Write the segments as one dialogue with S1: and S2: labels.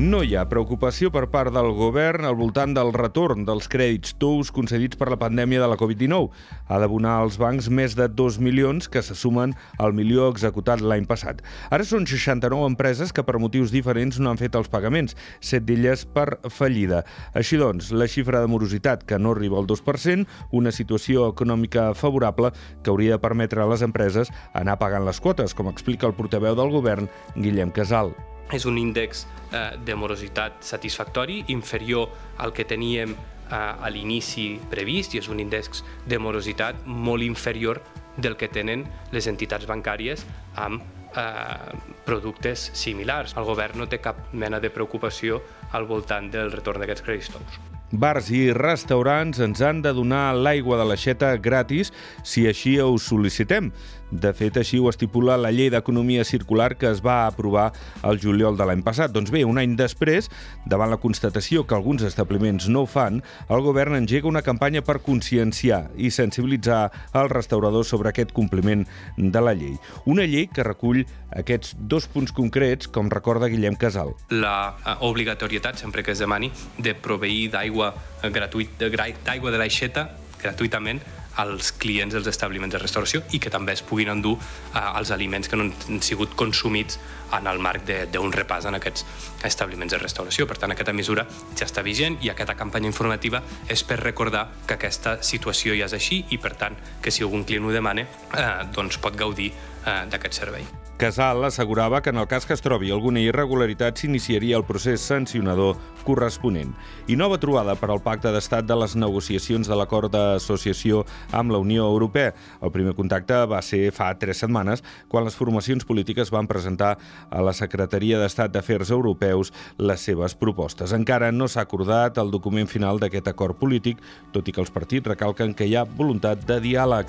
S1: No hi ha preocupació per part del govern al voltant del retorn dels crèdits tous concedits per la pandèmia de la Covid-19. Ha d'abonar als bancs més de 2 milions que se sumen al milió executat l'any passat. Ara són 69 empreses que per motius diferents no han fet els pagaments, 7 d'elles per fallida. Així doncs, la xifra de morositat, que no arriba al 2%, una situació econòmica favorable que hauria de permetre a les empreses anar pagant les quotes, com explica el portaveu del govern, Guillem Casal
S2: és un índex eh, de morositat satisfactori inferior al que teníem eh, a l'inici previst i és un índex de morositat molt inferior del que tenen les entitats bancàries amb eh, productes similars. El govern no té cap mena de preocupació al voltant del retorn d'aquests crèdits tous.
S1: Bars i restaurants ens han de donar l'aigua de l'aixeta gratis si així ho sol·licitem. De fet, així ho estipula la llei d'economia circular que es va aprovar el juliol de l'any passat. Doncs bé, un any després, davant la constatació que alguns establiments no ho fan, el govern engega una campanya per conscienciar i sensibilitzar els restauradors sobre aquest compliment de la llei. Una llei que recull aquests dos punts concrets, com recorda Guillem Casal.
S2: La eh, obligatorietat, sempre que es demani, de proveir d'aigua gratuït, d'aigua de l'aixeta gratuïtament als clients dels establiments de restauració i que també es puguin endur eh, els aliments que no han sigut consumits en el marc d'un repàs en aquests establiments de restauració. Per tant, aquesta mesura ja està vigent i aquesta campanya informativa és per recordar que aquesta situació ja és així i, per tant, que si algun client ho demana, eh, doncs pot gaudir eh, d'aquest servei.
S1: Casal assegurava que en el cas que es trobi alguna irregularitat s'iniciaria el procés sancionador corresponent. I nova trobada per al pacte d'estat de les negociacions de l'acord d'associació amb la Unió Europea. El primer contacte va ser fa tres setmanes, quan les formacions polítiques van presentar a la Secretaria d'Estat d'Afers Europeus les seves propostes. Encara no s'ha acordat el document final d'aquest acord polític, tot i que els partits recalquen que hi ha voluntat de diàleg.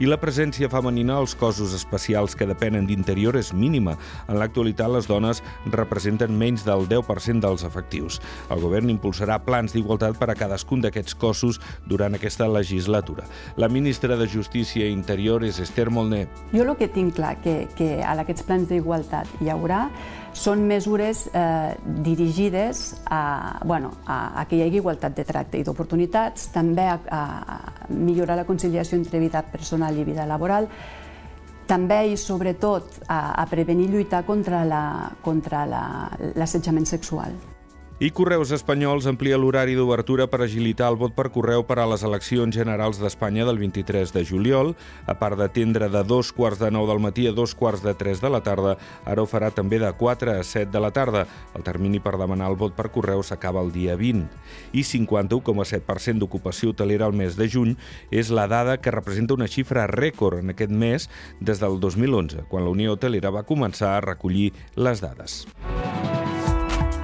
S1: I la presència femenina als cossos especials que depenen d'interior superior és mínima. En l'actualitat, les dones representen menys del 10% dels efectius. El govern impulsarà plans d'igualtat per a cadascun d'aquests cossos durant aquesta legislatura. La ministra de Justícia i Interior és Esther Molné.
S3: Jo el que tinc clar que, que a aquests plans d'igualtat hi haurà són mesures eh, dirigides a, bueno, a, a que hi hagi igualtat de tracte i d'oportunitats, també a, a millorar la conciliació entre vida personal i vida laboral, també i sobretot a, a prevenir i lluitar contra l'assetjament la, sexual.
S1: I Correus Espanyols amplia l'horari d'obertura per agilitar el vot per correu per a les eleccions generals d'Espanya del 23 de juliol. A part d'atendre de dos quarts de nou del matí a dos quarts de tres de la tarda, ara ho farà també de 4 a 7 de la tarda. El termini per demanar el vot per correu s'acaba el dia 20. I 51,7% d'ocupació hotelera al mes de juny és la dada que representa una xifra rècord en aquest mes des del 2011, quan la Unió Hotelera va començar a recollir les dades.